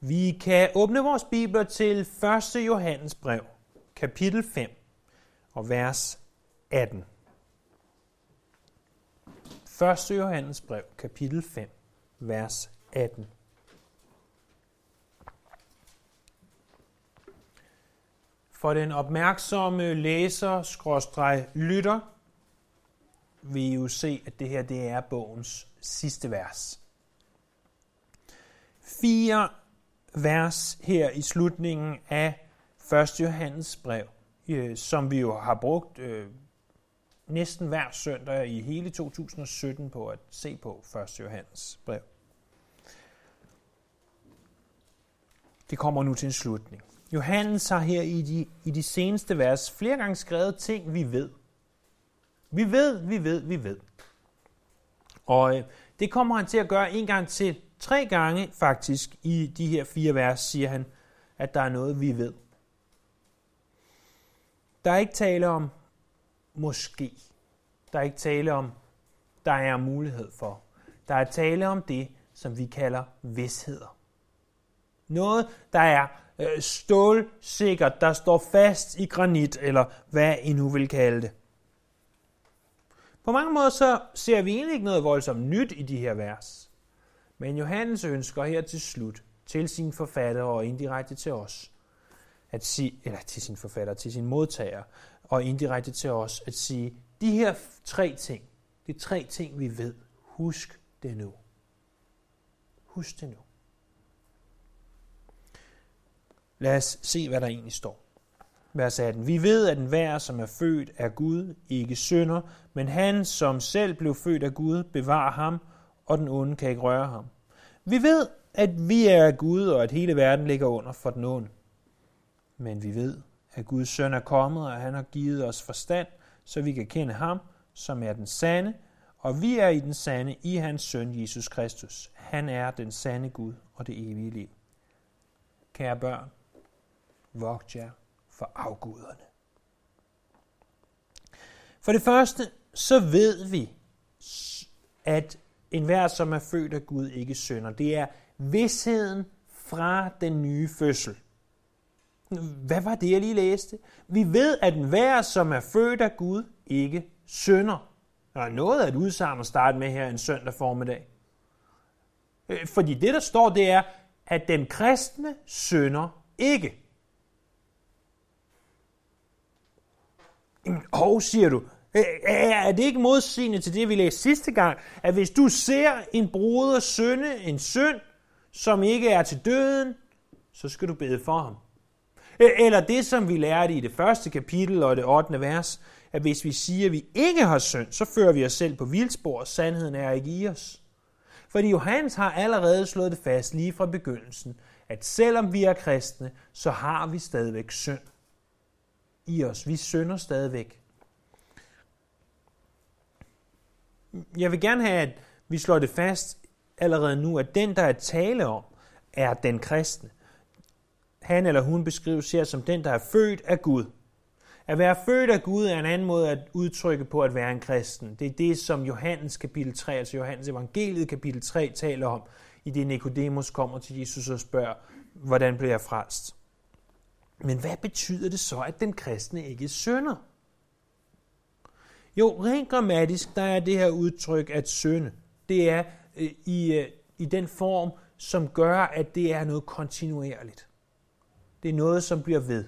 Vi kan åbne vores bibler til 1. Johannes brev, kapitel 5 og vers 18. 1. Johannes brev, kapitel 5, vers 18. For den opmærksomme læser, skråstreg, lytter, vil I jo se, at det her det er bogens sidste vers. Fire vers her i slutningen af 1. Johannes brev, øh, som vi jo har brugt øh, næsten hver søndag i hele 2017 på at se på 1. Johannes brev. Det kommer nu til en slutning. Johannes har her i de, i de seneste vers flere gange skrevet ting, vi ved. Vi ved, vi ved, vi ved. Og øh, det kommer han til at gøre en gang til. Tre gange faktisk i de her fire vers siger han, at der er noget, vi ved. Der er ikke tale om måske. Der er ikke tale om, der er mulighed for. Der er tale om det, som vi kalder vidsheder. Noget, der er øh, stålsikkert, der står fast i granit, eller hvad I nu vil kalde det. På mange måder så ser vi egentlig ikke noget voldsomt nyt i de her vers. Men Johannes ønsker her til slut, til sin forfatter og indirekte til os, at sige, eller til sin forfatter, til sin modtager, og indirekte til os, at sige, de her tre ting, de tre ting, vi ved, husk det nu. Husk det nu. Lad os se, hvad der egentlig står. Vers 18. Vi ved, at enhver, som er født af Gud, ikke synder, men han, som selv blev født af Gud, bevarer ham, og den onde kan ikke røre ham. Vi ved, at vi er Gud, og at hele verden ligger under for den onde. Men vi ved, at Guds søn er kommet, og han har givet os forstand, så vi kan kende ham, som er den sande, og vi er i den sande i hans søn Jesus Kristus. Han er den sande Gud og det evige liv. Kære børn, vogt jer for afguderne. For det første, så ved vi, at en hver, som er født af Gud, ikke synder. Det er vidsheden fra den nye fødsel. Hvad var det, jeg lige læste? Vi ved, at enhver, som er født af Gud, ikke synder. Der er noget at et udsagn at starte med her en søndag formiddag. Øh, fordi det, der står, det er, at den kristne synder ikke. Og siger du, Øh, er det ikke modsigende til det, vi læste sidste gang, at hvis du ser en broder synde en synd, som ikke er til døden, så skal du bede for ham. Eller det, som vi lærte i det første kapitel og det 8. vers, at hvis vi siger, at vi ikke har synd, så fører vi os selv på vildspor, og sandheden er ikke i os. Fordi Johannes har allerede slået det fast lige fra begyndelsen, at selvom vi er kristne, så har vi stadigvæk synd i os. Vi synder stadigvæk. Jeg vil gerne have, at vi slår det fast allerede nu, at den, der er tale om, er den kristne. Han eller hun beskrives her som den, der er født af Gud. At være født af Gud er en anden måde at udtrykke på at være en kristen. Det er det, som Johannes kapitel 3, altså Johannes evangeliet kapitel 3, taler om, i det Nikodemus kommer til Jesus og spørger, hvordan bliver jeg frelst? Men hvad betyder det så, at den kristne ikke synder? Jo, rent grammatisk, der er det her udtryk at synde. Det er øh, i, øh, i den form, som gør, at det er noget kontinuerligt. Det er noget, som bliver ved.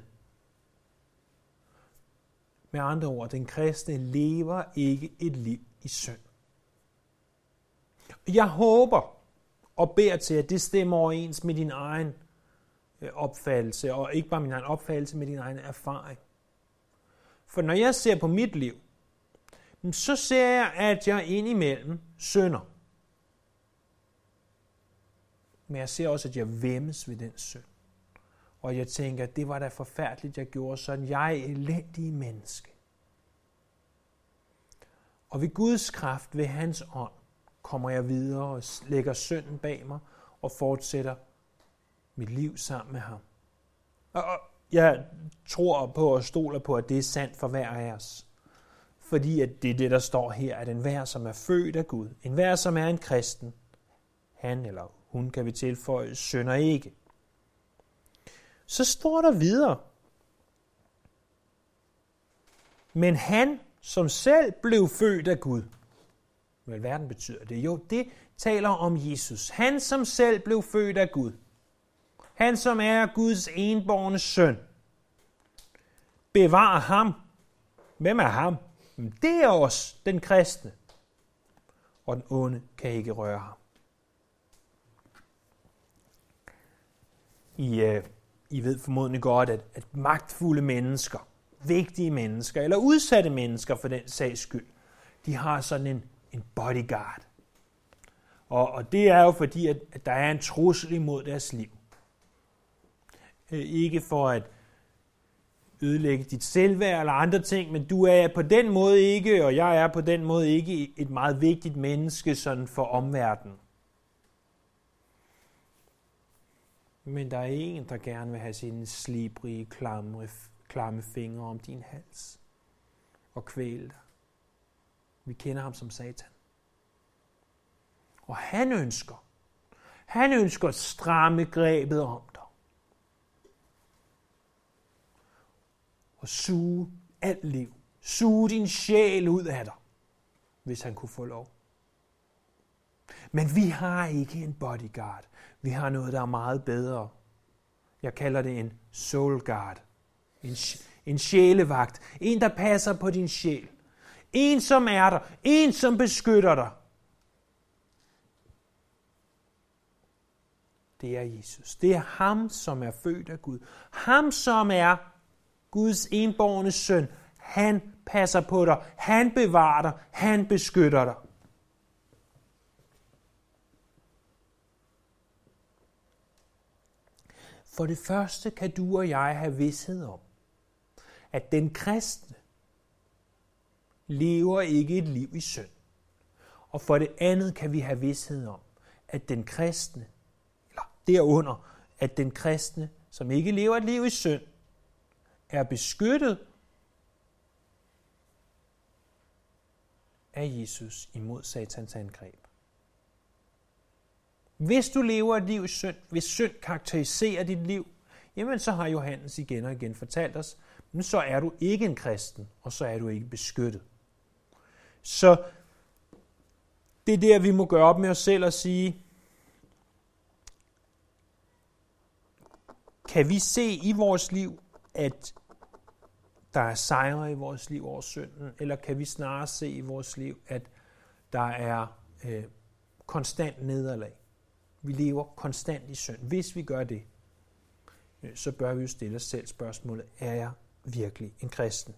Med andre ord, den kristne lever ikke et liv i synd. Jeg håber og beder til, at det stemmer overens med din egen øh, opfattelse, og ikke bare min egen opfattelse, men din egen erfaring. For når jeg ser på mit liv, så ser jeg, at jeg indimellem synder. Men jeg ser også, at jeg vemmes ved den synd. Og jeg tænker, at det var da forfærdeligt, jeg gjorde sådan. Jeg er elendig menneske. Og ved Guds kraft, ved hans ånd, kommer jeg videre og lægger synden bag mig og fortsætter mit liv sammen med ham. Og jeg tror på og stoler på, at det er sandt for hver af os. Fordi at det er det, der står her, at enhver, som er født af Gud, enhver, som er en kristen, han eller hun kan vi tilføje, synder ikke. så står der videre. Men han, som selv blev født af Gud. Hvad verden betyder det? Jo, det taler om Jesus. Han, som selv blev født af Gud. Han, som er Guds enborne søn. Bevar ham. Hvem er ham? Det er os, den kristne. Og den onde kan ikke røre ham. I, uh, I ved formodentlig godt, at, at magtfulde mennesker, vigtige mennesker, eller udsatte mennesker for den sags skyld, de har sådan en, en bodyguard. Og, og det er jo fordi, at, at der er en trussel imod deres liv. Uh, ikke for at ødelægge dit selvværd eller andre ting, men du er på den måde ikke, og jeg er på den måde ikke et meget vigtigt menneske sådan for omverdenen. Men der er en, der gerne vil have sine slibrige, klamme, klamme fingre om din hals og kvæle dig. Vi kender ham som Satan. Og han ønsker, han ønsker at stramme grebet om dig. Og suge alt liv. Suge din sjæl ud af dig, hvis han kunne få lov. Men vi har ikke en bodyguard. Vi har noget, der er meget bedre. Jeg kalder det en soul guard. En, en sjælevagt. En, der passer på din sjæl. En, som er der. En, som beskytter dig. Det er Jesus. Det er ham, som er født af Gud. Ham, som er Guds enborgne søn. Han passer på dig. Han bevarer dig. Han beskytter dig. For det første kan du og jeg have vidshed om, at den kristne lever ikke et liv i synd. Og for det andet kan vi have vidshed om, at den kristne, eller derunder, at den kristne, som ikke lever et liv i synd, er beskyttet af Jesus imod satans angreb. Hvis du lever et liv i synd, hvis synd karakteriserer dit liv, jamen så har Johannes igen og igen fortalt os, men så er du ikke en kristen, og så er du ikke beskyttet. Så det er der, vi må gøre op med os selv og sige, kan vi se i vores liv, at der er sejre i vores liv over synden, eller kan vi snarere se i vores liv, at der er øh, konstant nederlag? Vi lever konstant i synd. Hvis vi gør det, øh, så bør vi jo stille os selv spørgsmålet, er jeg virkelig en kristen?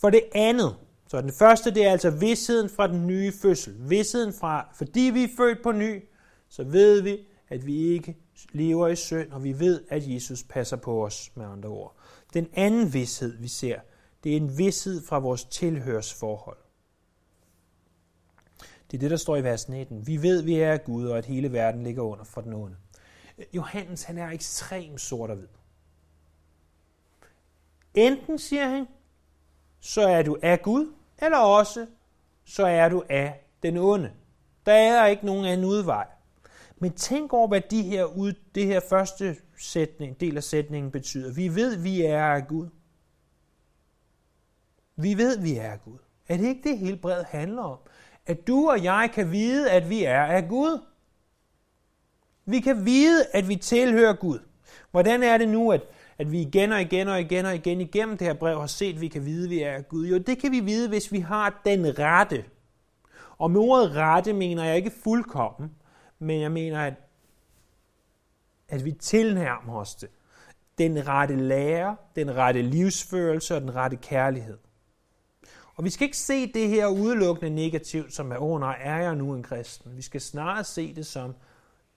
For det andet, så den første, det er altså vidsheden fra den nye fødsel. Vidsheden fra, fordi vi er født på ny, så ved vi, at vi ikke lever i synd, og vi ved, at Jesus passer på os, med andre ord. Den anden vidshed, vi ser, det er en vidshed fra vores tilhørsforhold. Det er det, der står i vers 19. Vi ved, vi er Gud, og at hele verden ligger under for den onde. Johannes, han er ekstremt sort og hvid. Enten, siger han, så er du af Gud, eller også, så er du af den onde. Der er ikke nogen anden udvej. Men tænk over, hvad de her ud, det her første sætning, del af sætningen betyder. Vi ved, vi er af Gud. Vi ved, vi er af Gud. Er det ikke det, hele brevet handler om? at du og jeg kan vide, at vi er af Gud. Vi kan vide, at vi tilhører Gud. Hvordan er det nu, at, at vi igen og igen og igen og igen igennem det her brev har set, at vi kan vide, at vi er af Gud? Jo, det kan vi vide, hvis vi har den rette. Og med ordet rette mener jeg ikke fuldkommen, men jeg mener, at, at vi tilnærmer os det. Den rette lære, den rette livsførelse og den rette kærlighed. Og vi skal ikke se det her udelukkende negativt, som er, åh oh, nej, er jeg nu en kristen? Vi skal snarere se det som,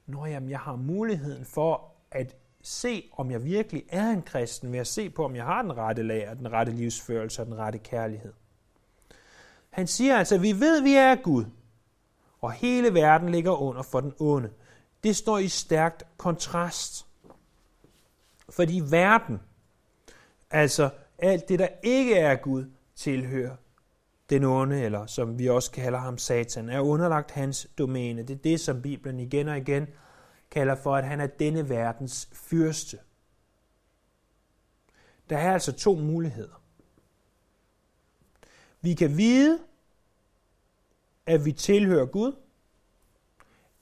når jamen, jeg har muligheden for at se, om jeg virkelig er en kristen, ved at se på, om jeg har den rette lære, den rette livsførelse og den rette kærlighed. Han siger altså, vi ved, vi er Gud, og hele verden ligger under for den onde. Det står i stærkt kontrast. Fordi verden, altså alt det, der ikke er Gud, tilhører den onde, eller som vi også kalder ham Satan, er underlagt hans domæne. Det er det, som Bibelen igen og igen kalder for, at han er denne verdens fyrste. Der er altså to muligheder. Vi kan vide, at vi tilhører Gud,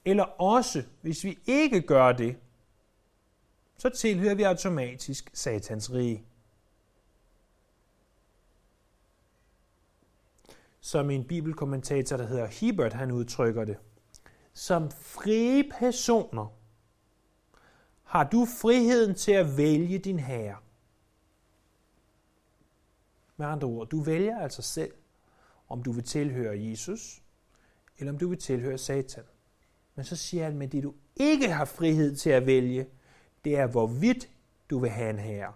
eller også, hvis vi ikke gør det, så tilhører vi automatisk satans rige. Som en bibelkommentator, der hedder Hebert, han udtrykker det. Som frie personer har du friheden til at vælge din herre. Med andre ord, du vælger altså selv, om du vil tilhøre Jesus, eller om du vil tilhøre Satan. Men så siger han, men det du ikke har frihed til at vælge, det er hvorvidt du vil have en herre.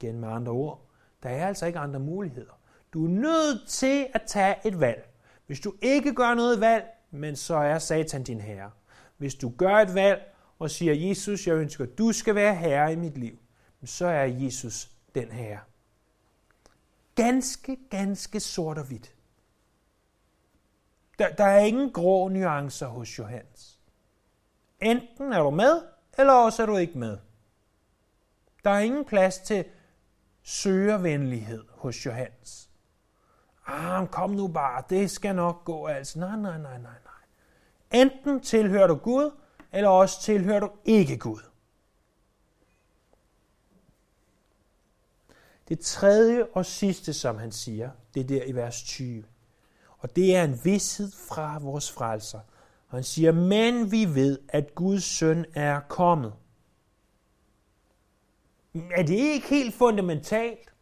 Igen med andre ord, der er altså ikke andre muligheder. Du er nødt til at tage et valg. Hvis du ikke gør noget valg, men så er Satan din herre. Hvis du gør et valg og siger, Jesus, jeg ønsker, du skal være herre i mit liv, så er Jesus den herre. Ganske, ganske sort og hvidt. Der, der er ingen grå nuancer hos Johannes. Enten er du med, eller også er du ikke med. Der er ingen plads til søgervenlighed hos Johannes. Ah, kom nu bare, det skal nok gå altså. Nej, nej, nej, nej, nej. Enten tilhører du Gud, eller også tilhører du ikke Gud. Det tredje og sidste, som han siger, det er der i vers 20. Og det er en vidshed fra vores frelser. Og han siger, men vi ved, at Guds søn er kommet. Er det ikke helt fundamentalt?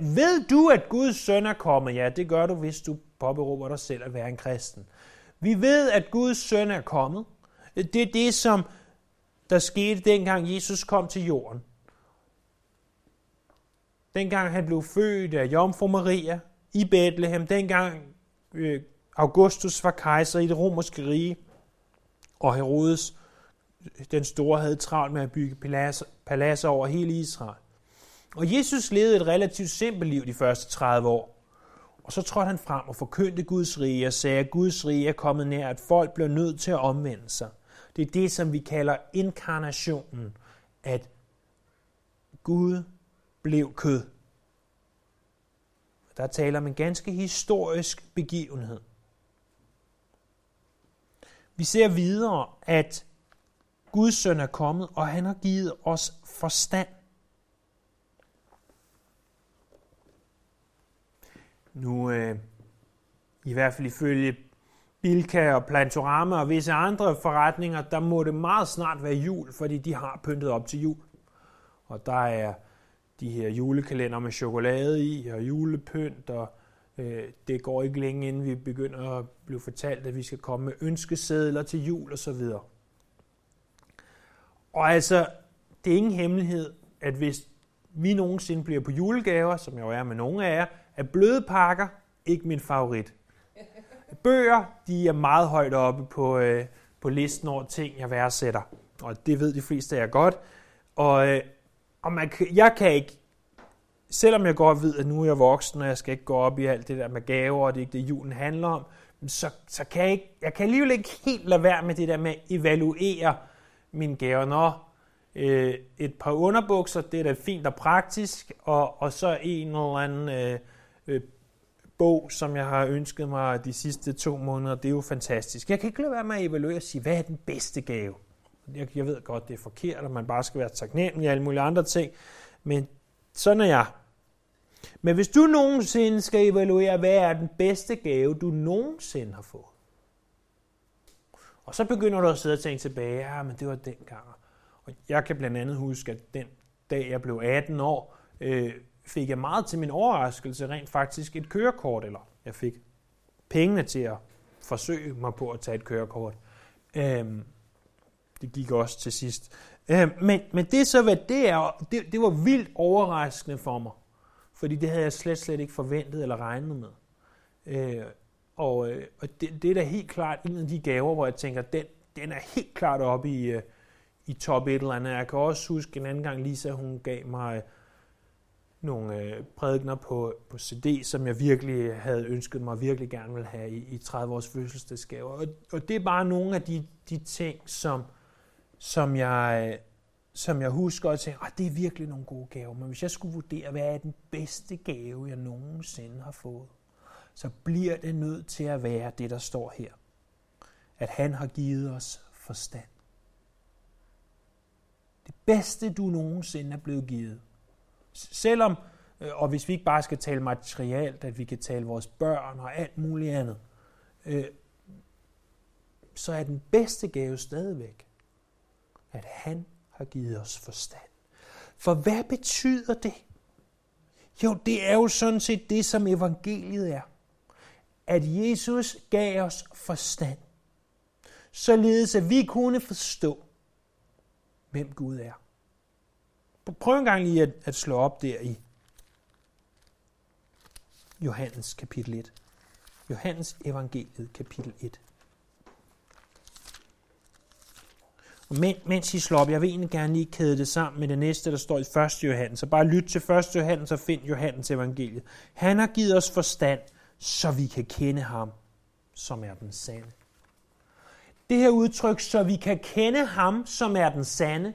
Ved du, at Guds søn er kommet? Ja, det gør du, hvis du påberåber dig selv at være en kristen. Vi ved, at Guds søn er kommet. Det er det, som der skete dengang Jesus kom til jorden. Dengang han blev født af Jomfru Maria i Bethlehem, dengang Øh, Augustus var kejser i det romerske rige, og Herodes den store havde travlt med at bygge paladser over hele Israel. Og Jesus levede et relativt simpelt liv de første 30 år. Og så trådte han frem og forkyndte Guds rige og sagde, at Guds rige er kommet nær, at folk bliver nødt til at omvende sig. Det er det, som vi kalder inkarnationen, at Gud blev kød. Der taler om en ganske historisk begivenhed. Vi ser videre, at Guds søn er kommet, og han har givet os forstand. Nu, øh, i hvert fald ifølge Bilka og Plantorama og visse andre forretninger, der må det meget snart være jul, fordi de har pyntet op til jul. Og der er de her julekalender med chokolade i og julepynt, og øh, det går ikke længe inden vi begynder at blive fortalt, at vi skal komme med ønskesedler til jul og så videre. Og altså, det er ingen hemmelighed, at hvis vi nogensinde bliver på julegaver, som jeg jo er med nogle af jer, er bløde pakker ikke min favorit. Bøger, de er meget højt oppe på, øh, på listen over ting, jeg værdsætter. Og det ved de fleste af jer godt. Og, øh, og man, jeg kan ikke, selvom jeg godt ved, at nu er jeg voksen, og jeg skal ikke gå op i alt det der med gaver, og det er ikke det, julen handler om, så, så kan jeg ikke, jeg kan alligevel ikke helt lade være med det der med at evaluere mine gaver. Nå, øh, et par underbukser, det er da fint og praktisk, og, og så en eller anden øh, øh, bog, som jeg har ønsket mig de sidste to måneder, det er jo fantastisk. Jeg kan ikke lade være med at evaluere og sige, hvad er den bedste gave? Jeg, jeg ved godt, det er forkert, og man bare skal være taknemmelig og alle mulige andre ting, men sådan er jeg. Men hvis du nogensinde skal evaluere, hvad er den bedste gave, du nogensinde har fået, og så begynder du at sidde og tænke tilbage, ja, men det var dengang. Og jeg kan blandt andet huske, at den dag, jeg blev 18 år, øh, fik jeg meget til min overraskelse rent faktisk et kørekort, eller jeg fik pengene til at forsøge mig på at tage et kørekort. Øhm, det gik også til sidst. Øh, men, men det så, hvad det er, det, det var vildt overraskende for mig. Fordi det havde jeg slet, slet ikke forventet eller regnet med. Øh, og, øh, og det, det er da helt klart en af de gaver, hvor jeg tænker, den, den er helt klart oppe i, øh, i top et eller andet. Jeg kan også huske en anden gang, Lisa, hun gav mig øh, nogle øh, prædikner på, på CD, som jeg virkelig havde ønsket mig virkelig gerne vil have i, i 30 års fødselsdagsgave. Og, og det er bare nogle af de, de ting, som, som, jeg, som jeg husker og tænker, at det er virkelig nogle gode gaver, men hvis jeg skulle vurdere, hvad er den bedste gave, jeg nogensinde har fået, så bliver det nødt til at være det, der står her. At han har givet os forstand. Det bedste, du nogensinde er blevet givet. Selvom, øh, og hvis vi ikke bare skal tale materialt, at vi kan tale vores børn og alt muligt andet, øh, så er den bedste gave stadigvæk, at han har givet os forstand. For hvad betyder det? Jo, det er jo sådan set det, som evangeliet er. At Jesus gav os forstand, således at vi kunne forstå, hvem Gud er. Prøv en gang lige at, at slå op der i Johannes kapitel 1. Johannes evangeliet kapitel 1. Og men, mens I slår op, jeg vil egentlig gerne lige kæde det sammen med det næste, der står i 1. Johannes. Så bare lyt til 1. Johannes og find Johannes evangeliet. Han har givet os forstand, så vi kan kende ham, som er den sande. Det her udtryk, så vi kan kende ham, som er den sande,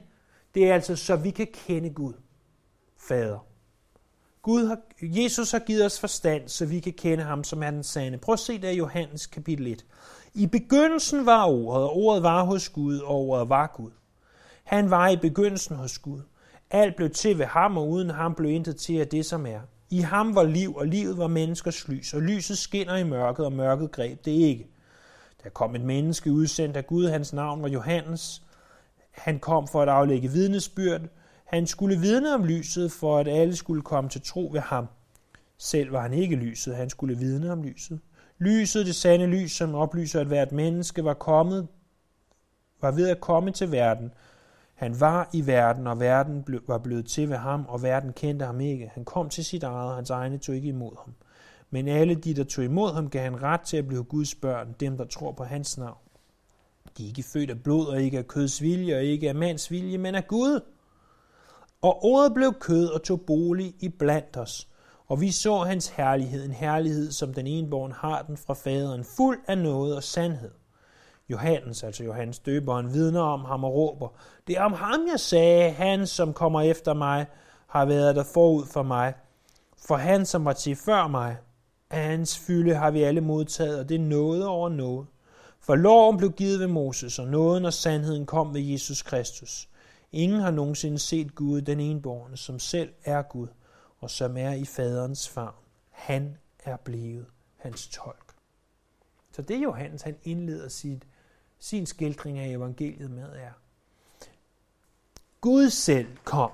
det er altså, så vi kan kende Gud, Fader. Gud har, Jesus har givet os forstand, så vi kan kende ham, som er den sande. Prøv at se der i Johannes kapitel 1. I begyndelsen var ordet, og ordet var hos Gud, og ordet var Gud. Han var i begyndelsen hos Gud. Alt blev til ved ham, og uden ham blev intet til af det, som er. I ham var liv, og livet var menneskers lys, og lyset skinner i mørket, og mørket greb det ikke. Der kom et menneske udsendt af Gud, hans navn var Johannes. Han kom for at aflægge vidnesbyrd. Han skulle vidne om lyset, for at alle skulle komme til tro ved ham. Selv var han ikke lyset, han skulle vidne om lyset. Lyset, det sande lys, som oplyser, at hvert menneske var kommet, var ved at komme til verden. Han var i verden, og verden var blevet til ved ham, og verden kendte ham ikke. Han kom til sit eget, og hans egne tog ikke imod ham. Men alle de, der tog imod ham, gav han ret til at blive Guds børn, dem, der tror på hans navn. De er ikke født af blod, og ikke af køds vilje, og ikke af mands vilje, men af Gud. Og ordet blev kød og tog bolig i blandt os, og vi så hans herlighed, en herlighed, som den enborn har den fra faderen, fuld af noget og sandhed. Johannes, altså Johannes døberen, vidner om ham og råber, det er om ham, jeg sagde, han, som kommer efter mig, har været der forud for mig. For han, som var til før mig, af hans fylde har vi alle modtaget, og det er noget over noget. For loven blev givet ved Moses, og nåden og sandheden kom ved Jesus Kristus. Ingen har nogensinde set Gud, den enborne, som selv er Gud og som er i faderens favn. Han er blevet hans tolk. Så det Johannes han indleder sit, sin skildring af evangeliet med er, Gud selv kom.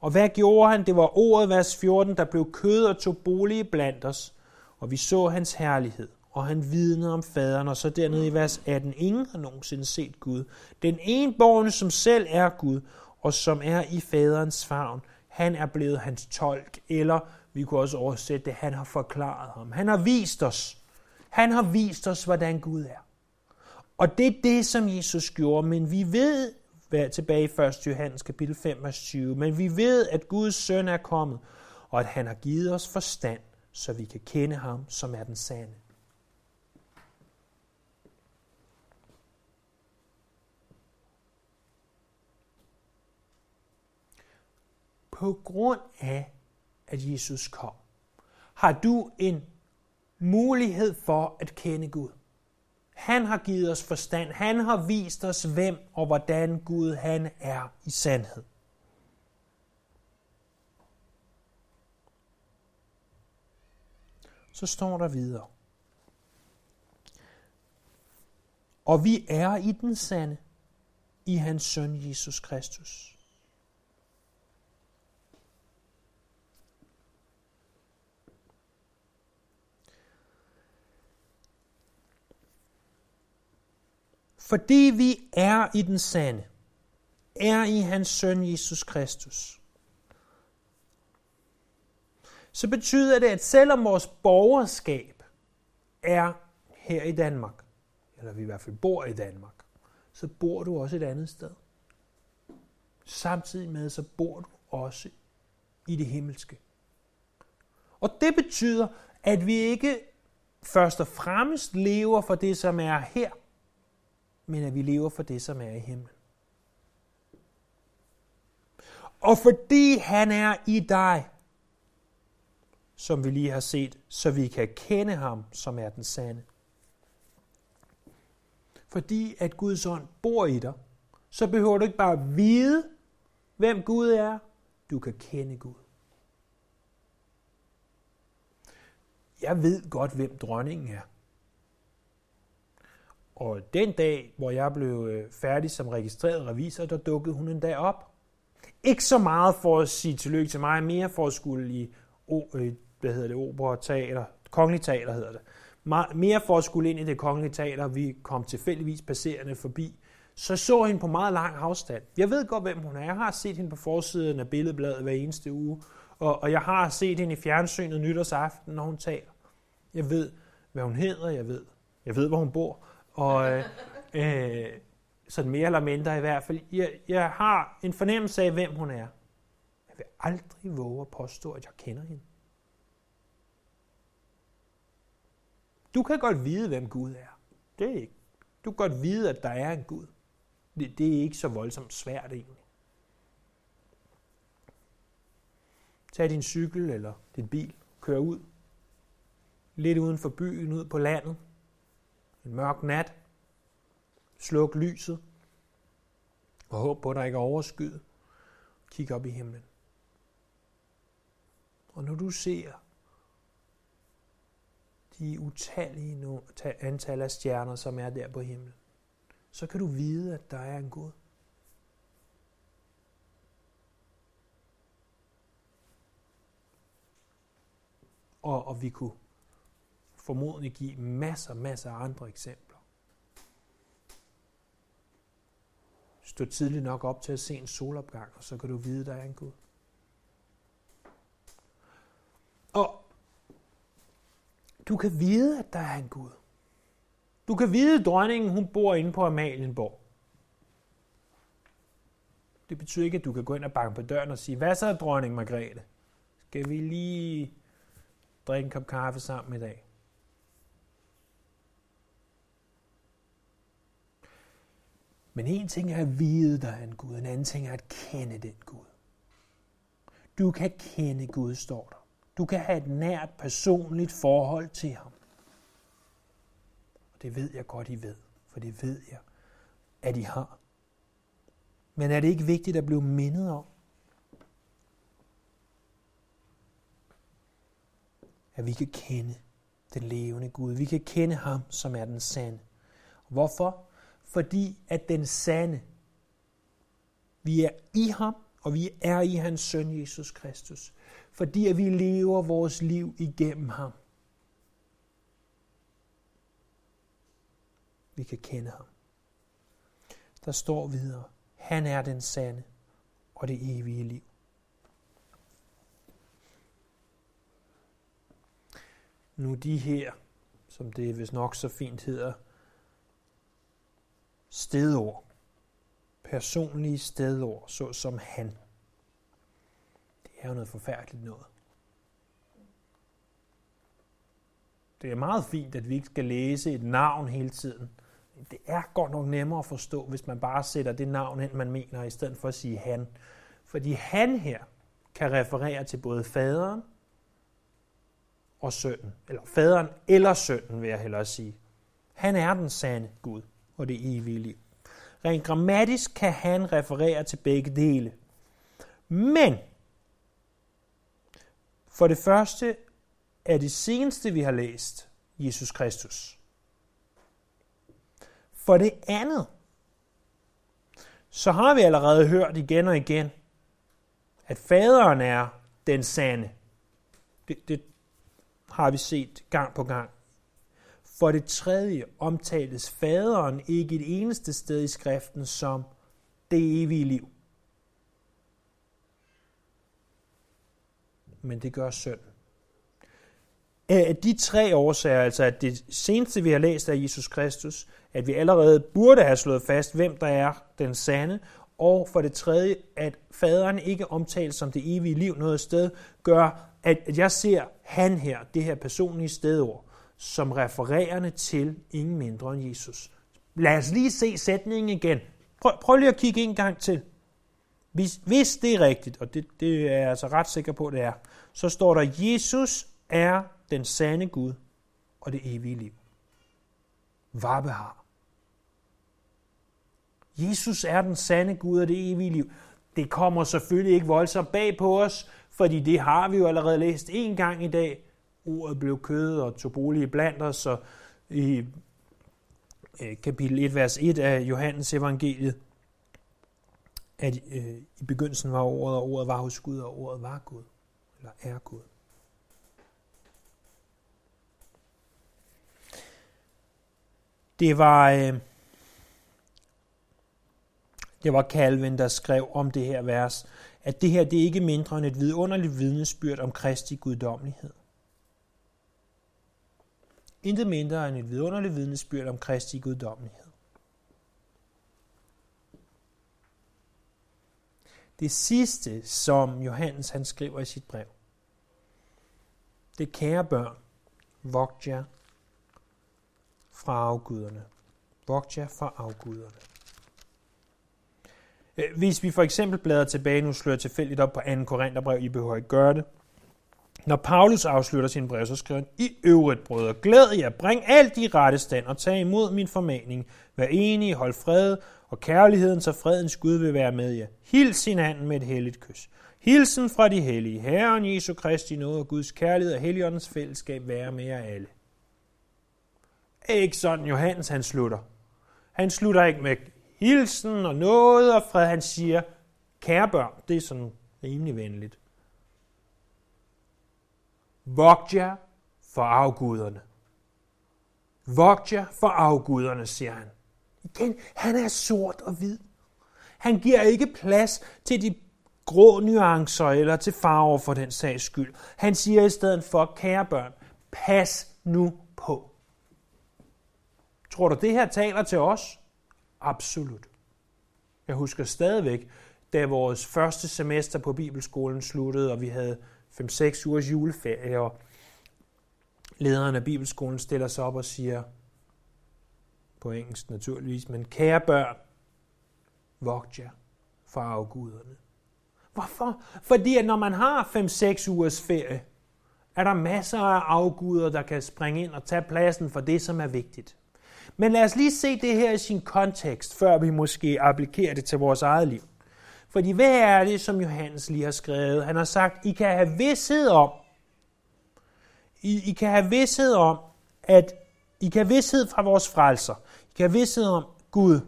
Og hvad gjorde han? Det var ordet, vers 14, der blev kød og tog bolig blandt os, og vi så hans herlighed, og han vidnede om faderen, og så dernede i vers 18, ingen har nogensinde set Gud. Den enborgne, som selv er Gud, og som er i faderens favn, han er blevet hans tolk, eller vi kunne også oversætte det, han har forklaret ham. Han har vist os. Han har vist os, hvordan Gud er. Og det er det, som Jesus gjorde, men vi ved, hvad tilbage i 1. Johannes kapitel 5, vers 20, men vi ved, at Guds søn er kommet, og at han har givet os forstand, så vi kan kende ham, som er den sande. På grund af, at Jesus kom, har du en mulighed for at kende Gud. Han har givet os forstand. Han har vist os, hvem og hvordan Gud han er i sandhed. Så står der videre. Og vi er i den sande, i hans søn Jesus Kristus. Fordi vi er i den sande, er i hans søn Jesus Kristus, så betyder det, at selvom vores borgerskab er her i Danmark, eller vi i hvert fald bor i Danmark, så bor du også et andet sted. Samtidig med, så bor du også i det himmelske. Og det betyder, at vi ikke først og fremmest lever for det, som er her, men at vi lever for det, som er i himlen. Og fordi han er i dig, som vi lige har set, så vi kan kende ham, som er den sande. Fordi at Guds ånd bor i dig, så behøver du ikke bare vide, hvem Gud er, du kan kende Gud. Jeg ved godt, hvem dronningen er. Og den dag, hvor jeg blev øh, færdig som registreret revisor, der dukkede hun en dag op. Ikke så meget for at sige tillykke til mig, mere for at skulle i, øh, hvad hedder det, opera teater, kongelig teater hedder det. Mere for at skulle ind i det kongelige teater, vi kom tilfældigvis passerende forbi. Så så hende på meget lang afstand. Jeg ved godt, hvem hun er. Jeg har set hende på forsiden af billedbladet hver eneste uge. Og, og jeg har set hende i fjernsynet nytårsaften, når hun taler. Jeg ved, hvad hun hedder. Jeg ved, jeg ved hvor hun bor. Og øh, øh, sådan mere eller mindre i hvert fald. Jeg, jeg har en fornemmelse af, hvem hun er. Jeg vil aldrig våge at påstå, at jeg kender hende. Du kan godt vide, hvem Gud er. Det er ikke. Du kan godt vide, at der er en Gud. Det, det er ikke så voldsomt svært egentlig. Tag din cykel eller din bil, kør ud. Lidt uden for byen, ud på landet. En mørk nat. Sluk lyset. Og håb på, at der ikke er overskyet. Kig op i himlen. Og når du ser de utallige antal af stjerner, som er der på himlen, så kan du vide, at der er en Gud. Og, og vi kunne formodentlig give masser, masser af andre eksempler. Stå tidligt nok op til at se en solopgang, og så kan du vide, der er en Gud. Og du kan vide, at der er en Gud. Du kan vide, at dronningen hun bor inde på Amalienborg. Det betyder ikke, at du kan gå ind og banke på døren og sige, hvad så dronning Margrethe? Skal vi lige drikke en kop kaffe sammen i dag? Men en ting er at vide, der er en Gud, en anden ting er at kende den Gud. Du kan kende Gud, står der. Du kan have et nært personligt forhold til ham. Og det ved jeg godt, I ved, for det ved jeg, at I har. Men er det ikke vigtigt at blive mindet om, at vi kan kende den levende Gud. Vi kan kende ham, som er den sande. Hvorfor? Fordi at den sande, vi er i ham, og vi er i hans søn Jesus Kristus. Fordi at vi lever vores liv igennem ham. Vi kan kende ham. Der står videre, han er den sande og det evige liv. Nu de her, som det vist nok så fint hedder, stedord, personlige stedord, såsom han. Det er jo noget forfærdeligt noget. Det er meget fint, at vi ikke skal læse et navn hele tiden. Det er godt nok nemmere at forstå, hvis man bare sætter det navn ind, man mener, i stedet for at sige han. Fordi han her kan referere til både faderen og sønnen. Eller faderen eller sønnen, vil jeg hellere sige. Han er den sande Gud og det evige liv. Rent grammatisk kan han referere til begge dele. Men for det første er det seneste, vi har læst, Jesus Kristus. For det andet, så har vi allerede hørt igen og igen, at faderen er den sande. Det, det har vi set gang på gang for det tredje omtales faderen ikke et eneste sted i skriften som det evige liv. Men det gør sønnen. Af de tre årsager, altså at det seneste, vi har læst af Jesus Kristus, at vi allerede burde have slået fast, hvem der er den sande, og for det tredje, at faderen ikke omtales som det evige liv noget sted, gør, at jeg ser han her, det her personlige stedord, som refererende til ingen mindre end Jesus. Lad os lige se sætningen igen. Prøv, prøv lige at kigge en gang til. Hvis, hvis det er rigtigt, og det, det er jeg altså ret sikker på, det er, så står der, Jesus er den sande Gud og det evige liv. Varbe har. Jesus er den sande Gud og det evige liv. Det kommer selvfølgelig ikke voldsomt bag på os, fordi det har vi jo allerede læst en gang i dag. Ordet blev kød og tog bolig blandt os, og i øh, kapitel 1, vers 1 af Johannes evangeliet, at øh, i begyndelsen var ordet, og ordet var hos Gud, og ordet var Gud, eller er Gud. Det var, øh, det var Calvin, der skrev om det her vers, at det her det er ikke mindre end et vidunderligt vidnesbyrd om Kristi guddommelighed. Intet mindre end et vidunderligt vidnesbyrd om Kristi guddommelighed. Det sidste, som Johannes han skriver i sit brev, det kære børn, vogt jer fra afguderne. Vogt jer fra afguderne. Øh, hvis vi for eksempel bladrer tilbage, nu slår jeg tilfældigt op på 2. Korintherbrev, I behøver ikke gøre det. Når Paulus afslutter sin brev, så skriver han, I øvrigt, brødre, glæd jer, bring alt i rette stand og tag imod min formaning. Vær enige, hold fred og kærligheden, så fredens Gud vil være med jer. Hils hinanden med et helligt kys. Hilsen fra de hellige. Herren Jesu Kristi nåde og Guds kærlighed og Helligåndens fællesskab være med jer alle. Ikke sådan Johannes han slutter. Han slutter ikke med hilsen og noget og fred. Han siger, kære børn, det er sådan rimelig venligt. Vogt jer for afguderne. Vogt jer for afguderne, siger han. Igen, han er sort og hvid. Han giver ikke plads til de grå nuancer eller til farver for den sags skyld. Han siger i stedet for, kære børn, pas nu på. Tror du, det her taler til os? Absolut. Jeg husker stadigvæk, da vores første semester på Bibelskolen sluttede, og vi havde 5-6 ugers juleferie, og lederen af Bibelskolen stiller sig op og siger, på engelsk naturligvis, men kære børn, vogt jer for afguderne. Hvorfor? Fordi at når man har 5-6 ugers ferie, er der masser af afguder, der kan springe ind og tage pladsen for det, som er vigtigt. Men lad os lige se det her i sin kontekst, før vi måske applikerer det til vores eget liv. Fordi hvad er det, som Johannes lige har skrevet? Han har sagt, I kan have vidshed om, I, I kan have vidshed om, at I kan have vidshed fra vores frelser. I kan have vidshed om Gud,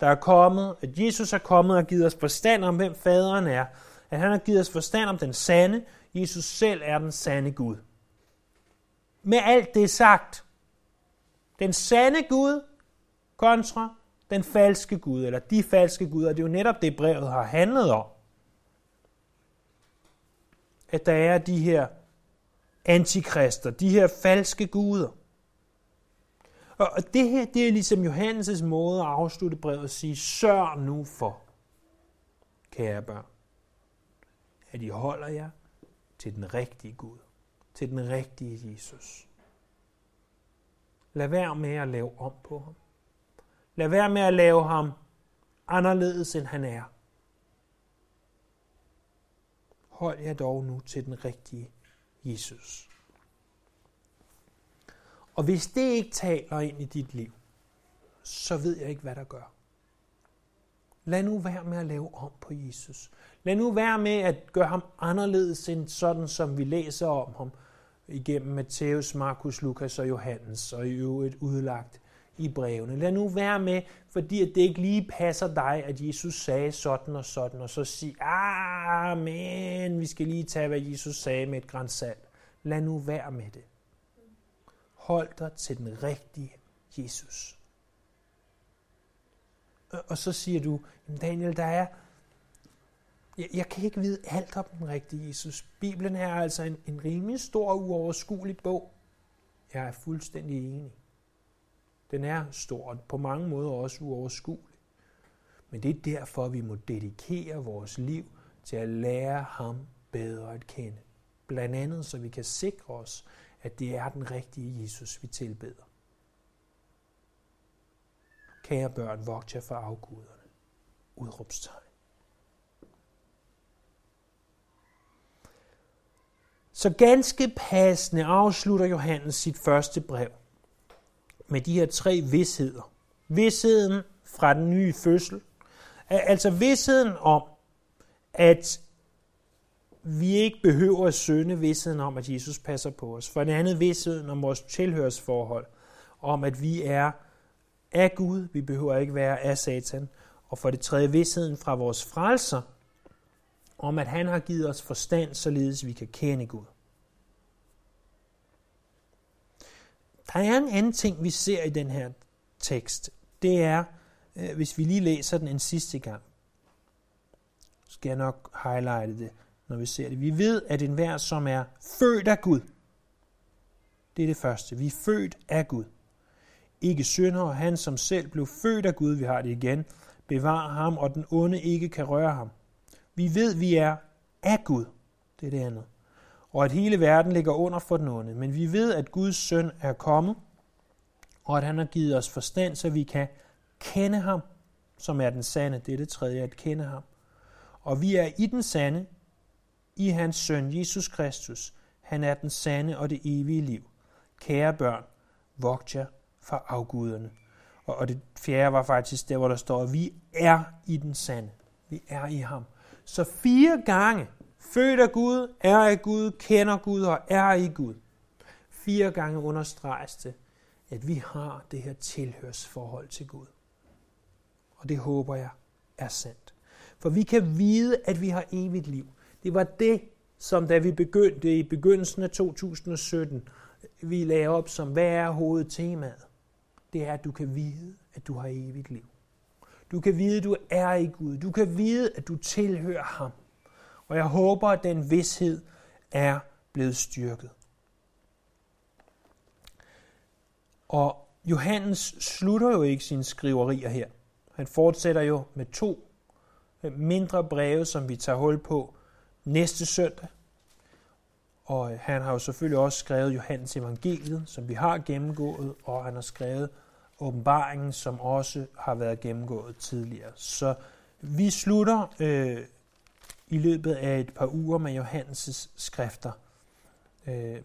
der er kommet, at Jesus er kommet og givet os forstand om, hvem faderen er. At han har givet os forstand om den sande. Jesus selv er den sande Gud. Med alt det sagt, den sande Gud kontra den falske Gud, eller de falske guder. Det er jo netop det, brevet har handlet om. At der er de her antikrister, de her falske guder. Og det her, det er ligesom Johannes' måde at afslutte brevet og sige, sørg nu for, kære børn, at I holder jer til den rigtige Gud, til den rigtige Jesus. Lad være med at lave om på ham. Lad være med at lave ham anderledes, end han er. Hold jer dog nu til den rigtige Jesus. Og hvis det ikke taler ind i dit liv, så ved jeg ikke, hvad der gør. Lad nu være med at lave om på Jesus. Lad nu være med at gøre ham anderledes end sådan, som vi læser om ham igennem Matthæus, Markus, Lukas og Johannes, og i øvrigt udlagt i brevene. Lad nu være med, fordi at det ikke lige passer dig, at Jesus sagde sådan og sådan, og så sige, ah, men vi skal lige tage, hvad Jesus sagde med et græns salt. Lad nu være med det. Hold dig til den rigtige Jesus. Og så siger du, Daniel, der er, jeg, jeg kan ikke vide alt om den rigtige Jesus. Bibelen er altså en, en rimelig stor uoverskuelig bog. Jeg er fuldstændig enig. Den er stor og på mange måder også uoverskuelig. Men det er derfor, vi må dedikere vores liv til at lære ham bedre at kende. Blandt andet, så vi kan sikre os, at det er den rigtige Jesus, vi tilbeder. Kære børn, vogt jer for afguderne. Udrupstegn. Så ganske passende afslutter Johannes sit første brev med de her tre vidsheder. Vidsheden fra den nye fødsel, altså vidsheden om, at vi ikke behøver at sønde vidsheden om, at Jesus passer på os. For det andet vidsheden om vores tilhørsforhold, om at vi er af Gud, vi behøver ikke være af Satan. Og for det tredje vidsheden fra vores frelser, om at han har givet os forstand, således vi kan kende Gud. Der er en anden ting, vi ser i den her tekst. Det er, øh, hvis vi lige læser den en sidste gang, skal jeg nok highlighte det, når vi ser det. Vi ved, at enhver, som er født af Gud, det er det første. Vi er født af Gud. Ikke synder, han som selv blev født af Gud, vi har det igen, bevarer ham, og den onde ikke kan røre ham. Vi ved, vi er af Gud. Det er det andet. Og at hele verden ligger under for den onde. Men vi ved, at Guds søn er kommet, og at han har givet os forstand, så vi kan kende ham, som er den sande. Det er det tredje, at kende ham. Og vi er i den sande, i hans søn Jesus Kristus. Han er den sande og det evige liv. Kære børn, vogt jer for afguderne. Og, og det fjerde var faktisk der, hvor der står, at vi er i den sande. Vi er i ham. Så fire gange, født af Gud, er af Gud, kender Gud og er i Gud. Fire gange understreges det, at vi har det her tilhørsforhold til Gud. Og det håber jeg er sandt. For vi kan vide, at vi har evigt liv. Det var det, som da vi begyndte i begyndelsen af 2017, vi lagde op som, hvad er hovedtemaet? Det er, at du kan vide, at du har evigt liv. Du kan vide, at du er i Gud. Du kan vide, at du tilhører ham. Og jeg håber, at den vidshed er blevet styrket. Og Johannes slutter jo ikke sine skriverier her. Han fortsætter jo med to mindre breve, som vi tager hul på næste søndag. Og øh, han har jo selvfølgelig også skrevet Johannes evangeliet, som vi har gennemgået, og han har skrevet åbenbaringen, som også har været gennemgået tidligere. Så vi slutter øh, i løbet af et par uger med Johannes' skrifter øh,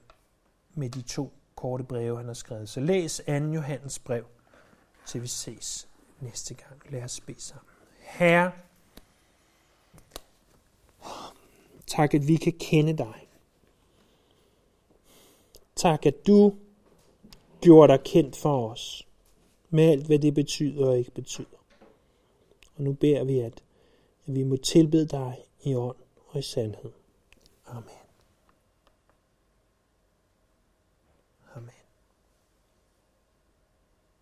med de to korte breve, han har skrevet. Så læs 2. Johannes brev, til vi ses næste gang. Lad os bede sammen. Herre, tak at vi kan kende dig. Tak at du gjorde dig kendt for os med alt, hvad det betyder og ikke betyder. Og nu beder vi, at vi må tilbede dig i ånd og i sandhed. Amen.